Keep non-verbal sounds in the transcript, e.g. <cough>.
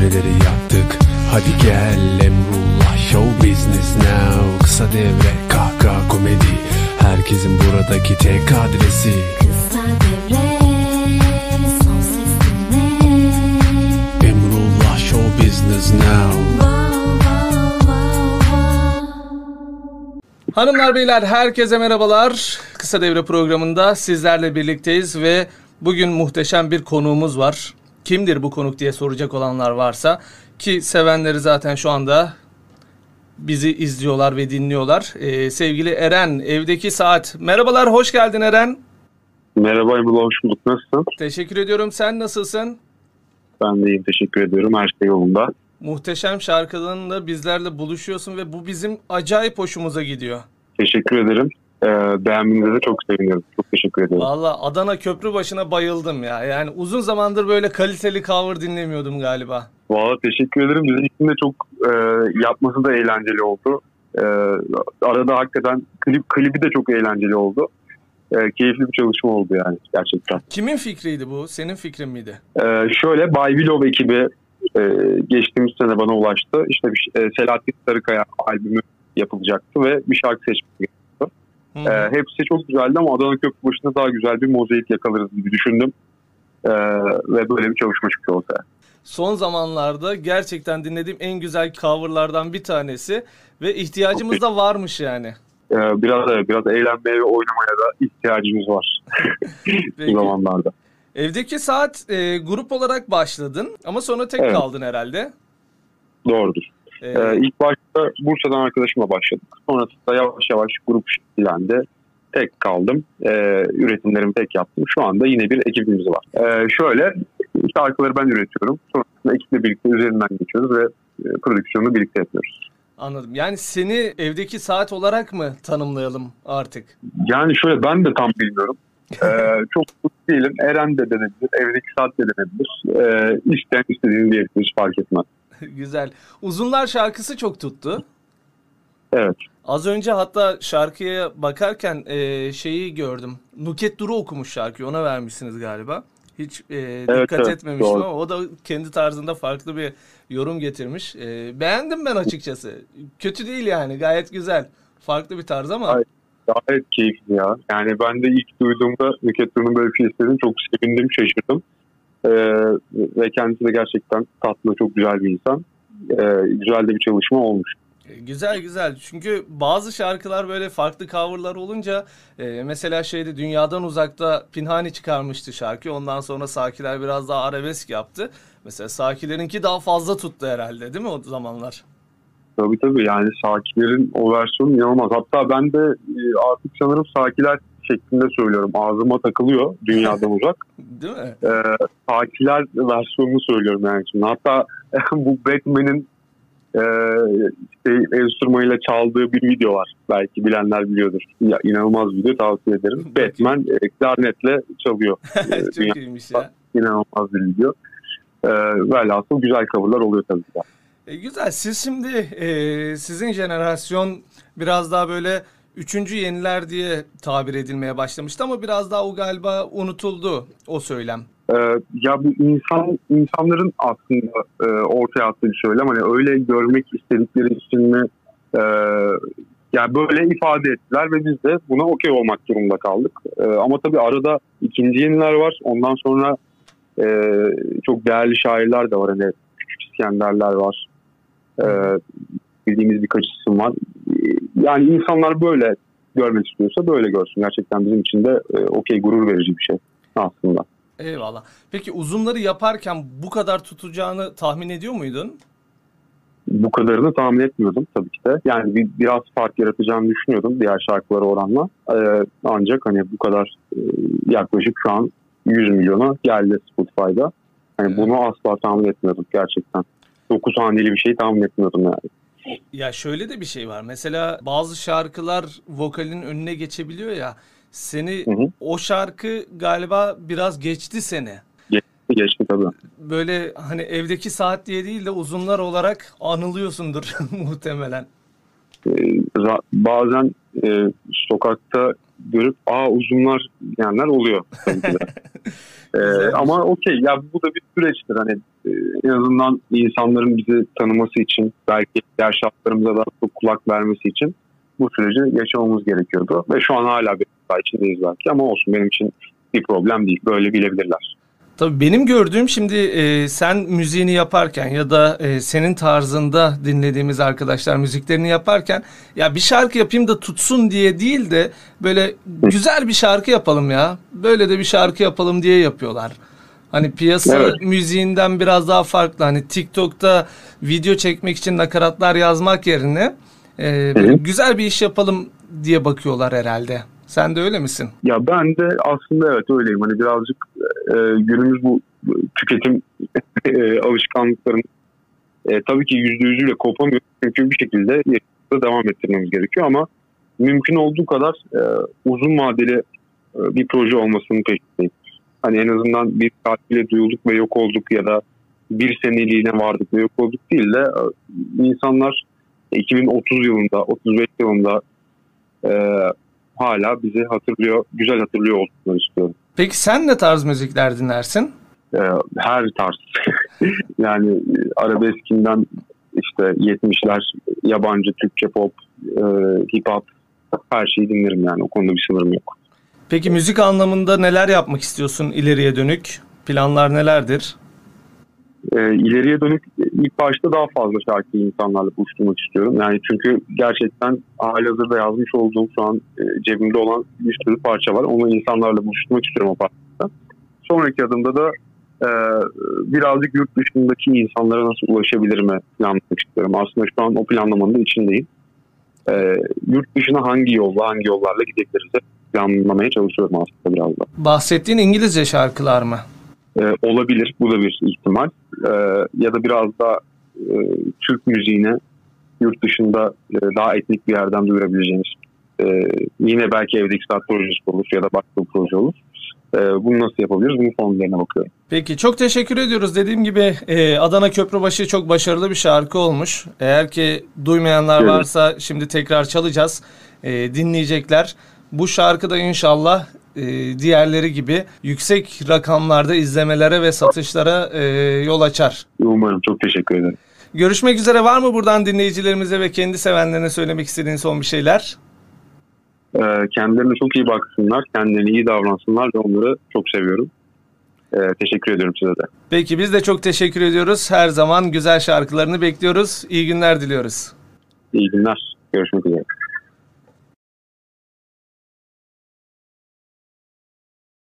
devreleri yaptık. Hadi gel Emrullah Show business now. Kısa devre kahkaha komedi. Herkesin buradaki tek adresi. Kısa devre son ses dinle Emrullah Show business now. Hanımlar beyler herkese merhabalar. Kısa Devre programında sizlerle birlikteyiz ve bugün muhteşem bir konuğumuz var. Kimdir bu konuk diye soracak olanlar varsa ki sevenleri zaten şu anda bizi izliyorlar ve dinliyorlar. Ee, sevgili Eren, evdeki saat. Merhabalar, hoş geldin Eren. Merhaba Emrullah, hoş bulduk. Nasılsın? Teşekkür ediyorum. Sen nasılsın? Ben de iyiyim, teşekkür ediyorum. Her şey yolunda. Muhteşem şarkılarınla bizlerle buluşuyorsun ve bu bizim acayip hoşumuza gidiyor. Teşekkür ederim. Ee, beğenmenize de çok seviniyorum. Çok teşekkür ederim. Valla Adana köprü başına bayıldım ya. Yani uzun zamandır böyle kaliteli cover dinlemiyordum galiba. Valla teşekkür ederim. Bizim için de çok e, yapması da eğlenceli oldu. E, arada hakikaten klip klibi de çok eğlenceli oldu. E, keyifli bir çalışma oldu yani gerçekten. Kimin fikriydi bu? Senin fikrin miydi? E, şöyle Bay Willow ekibi e, geçtiğimiz sene bana ulaştı. İşte bir, e, Selahattin Sarıkaya albümü yapılacaktı ve bir şarkı seçmek Hı hı. hepsi çok güzeldi ama Adana Köprübaşı'nda daha güzel bir mozaik yakalarız gibi düşündüm. Ee, ve böyle bir çalışma çıktı ortaya. Son zamanlarda gerçekten dinlediğim en güzel coverlardan bir tanesi ve ihtiyacımız da varmış yani. Ee, biraz biraz eğlenmeye ve oynamaya da ihtiyacımız var <laughs> bu zamanlarda. Evdeki saat e, grup olarak başladın ama sonra tek Evet. kaldın herhalde. Doğrudur. Ee, ilk başta Bursa'dan arkadaşımla başladık. Sonrasında yavaş yavaş grup şekillendi. Tek kaldım. Ee, üretimlerimi tek yaptım. Şu anda yine bir ekibimiz var. Ee, şöyle şarkıları ben üretiyorum. Sonrasında ekiple birlikte üzerinden geçiyoruz ve e, prodüksiyonu birlikte yapıyoruz. anladım. Yani seni evdeki saat olarak mı tanımlayalım artık? Yani şöyle ben de tam bilmiyorum. Ee, <laughs> çok mutlu değilim. Eren de denebilir. Evdeki saat de denebilir. Ee, isteyen istediğini diyebilir. Hiç fark etmez. <laughs> Güzel. Uzunlar şarkısı çok tuttu. Evet. Az önce hatta şarkıya bakarken e, şeyi gördüm. Nuket Duru okumuş şarkıyı. Ona vermişsiniz galiba. Hiç e, dikkat evet, etmemiştim doğru. ama o da kendi tarzında farklı bir yorum getirmiş. E, beğendim ben açıkçası. Kötü değil yani. Gayet güzel. Farklı bir tarz ama Ay. Gayet keyifli ya. Yani ben de ilk duyduğumda Nükhet Duru'nun böyle bir şey çok sevindim, şaşırdım. Ee, ve kendisi de gerçekten tatlı, çok güzel bir insan. Ee, güzel de bir çalışma olmuş. E, Güzel güzel. Çünkü bazı şarkılar böyle farklı coverlar olunca e, mesela şeyde Dünyadan Uzak'ta Pinhani çıkarmıştı şarkı. Ondan sonra Sakiler biraz daha arabesk yaptı. Mesela Sakilerinki daha fazla tuttu herhalde değil mi o zamanlar? Tabii tabii yani Sakiler'in o versiyonu inanılmaz. Hatta ben de e, artık sanırım Sakiler şeklinde söylüyorum. Ağzıma takılıyor dünyadan <laughs> uzak. Değil mi? e, Sakiler versiyonunu söylüyorum yani şimdi. Hatta <laughs> bu Batman'in e, işte, enstrümanıyla çaldığı bir video var. Belki bilenler biliyordur. Ya, inanılmaz bir video tavsiye ederim. Batman e, klarnetle çalıyor. <laughs> E, Çok iyiymiş ya. inanılmaz bir video. E, velhasıl güzel coverlar oluyor tabii ki. E, güzel. Siz şimdi e, sizin jenerasyon biraz daha böyle üçüncü yeniler diye tabir edilmeye başlamıştı ama biraz daha o galiba unutuldu o söylem. E, ya bu insan insanların aslında e, ortaya attığı bir söylem. Hani öyle görmek istedikleri için mi e, yani böyle ifade ettiler ve biz de buna okey olmak durumunda kaldık. E, ama tabii arada ikinci yeniler var. Ondan sonra e, çok değerli şairler de var. Hani küçük İskenderler var. E, bildiğimiz birkaç isim var. E, Yani insanlar böyle görmek istiyorsa böyle görsün. Gerçekten bizim için de e, okey gurur verici bir şey aslında. Eyvallah. Peki uzunları yaparken bu kadar tutacağını tahmin ediyor muydun? bu kadarını tahmin etmiyordum tabii ki de. Yani bir, biraz fark yaratacağını düşünüyordum diğer şarkılara oranla. Ee, ancak hani bu kadar e, yaklaşık şu an 100 milyona geldi Spotify'da. Hani bunu asla tahmin etmiyordum gerçekten. 9 haneli bir şey tahmin etmiyordum yani. Ya şöyle de bir şey var. Mesela bazı şarkılar vokalin önüne geçebiliyor ya. Seni Hı hı. o şarkı galiba biraz geçti seni. Geçti tabii. Böyle hani evdeki saat diye değil de uzunlar olarak anılıyorsundur <laughs> muhtemelen. Ee, bazen e, sokakta görüp aa uzunlar diyenler oluyor. <laughs> Ee, ama okey. Ya bu da bir süreçtir. Hani e, en azından insanların bizi tanıması için belki diğer şartlarımıza da çok kulak vermesi için bu süreci yaşamamız gerekiyordu. Ve şu an hala bir hata içindeyiz belki ama olsun. Benim için bir problem değil. Böyle bilebilirler. Tabii benim gördüğüm şimdi e, sen müziğini yaparken ya da e, senin tarzında dinlediğimiz arkadaşlar müziklerini yaparken ya bir şarkı yapayım da tutsun diye değil de böyle güzel bir şarkı yapalım ya. Böyle de bir şarkı yapalım diye yapıyorlar. Hani piyasa Evet. müziğinden biraz daha farklı. Hani TikTok'ta video çekmek için nakaratlar yazmak yerine e, güzel bir iş yapalım diye bakıyorlar herhalde. Sen de öyle misin? Ya ben de aslında evet öyleyim. Hani birazcık e, günümüz bu tüketim <laughs> e, alışkanlıklarının e, tabii ki yüzde yüzüyle kopamıyor. Çünkü bir şekilde devam ettirmemiz gerekiyor ama mümkün olduğu kadar e, uzun vadeli e, bir proje olmasının peşindeyim. Hani en azından bir tatile duyulduk ve yok olduk ya da bir seneliğine vardık ve yok olduk değil de e, insanlar 2030 yılında, 35 yılında e, hala bizi hatırlıyor, güzel hatırlıyor olsunlar istiyorum. Peki sen ne tarz müzikler dinlersin? Ee, her tarz. <laughs> yani e, arabeskinden işte 70'ler yabancı, Türkçe pop, e, hip hop her şeyi dinlerim yani. O konuda bir sınırım yok. Peki müzik anlamında neler yapmak istiyorsun ileriye dönük? Planlar nelerdir? Ee, ileriye dönük ilk başta daha fazla şarkıyı insanlarla buluşturmak istiyorum. Yani çünkü gerçekten halihazırda yazmış olduğum şu an e, cebimde olan bir sürü parça var. Onu insanlarla buluşturmak istiyorum o parçada. Sonraki adımda da e, birazcık yurt dışındaki insanlara nasıl ulaşabilirime planlamak istiyorum. Aslında şu an o planlamanın da içindeyim. E, yurt dışına hangi yolla, hangi yollarla gidebiliriz de planlamaya çalışıyorum aslında biraz da. Bahsettiğin İngilizce şarkılar mı? Ee, olabilir. Bu da bir ihtimal. Ee, ya da biraz da e, Türk müziğine yurt dışında e, daha etnik bir yerden duyurabileceğimiz e, yine belki evdeki saat projesi olur ya da başka bir proje olur. E, bunu nasıl yapabiliriz? Bunun formüllerine bakıyorum. Peki çok teşekkür ediyoruz. Dediğim gibi e, Adana Köprübaşı çok başarılı bir şarkı olmuş. Eğer ki duymayanlar Evet. varsa şimdi tekrar çalacağız. E, dinleyecekler. Bu şarkı da inşallah e, diğerleri gibi yüksek rakamlarda izlemelere ve satışlara e, yol açar. Umarım. Çok teşekkür ederim. Görüşmek üzere. Var mı buradan dinleyicilerimize ve kendi sevenlerine söylemek istediğin son bir şeyler? Ee, kendilerine çok iyi baksınlar. Kendilerine iyi davransınlar ve onları çok seviyorum. Ee, teşekkür ediyorum size de. Peki biz de çok teşekkür ediyoruz. Her zaman güzel şarkılarını bekliyoruz. İyi günler diliyoruz. İyi günler. Görüşmek üzere.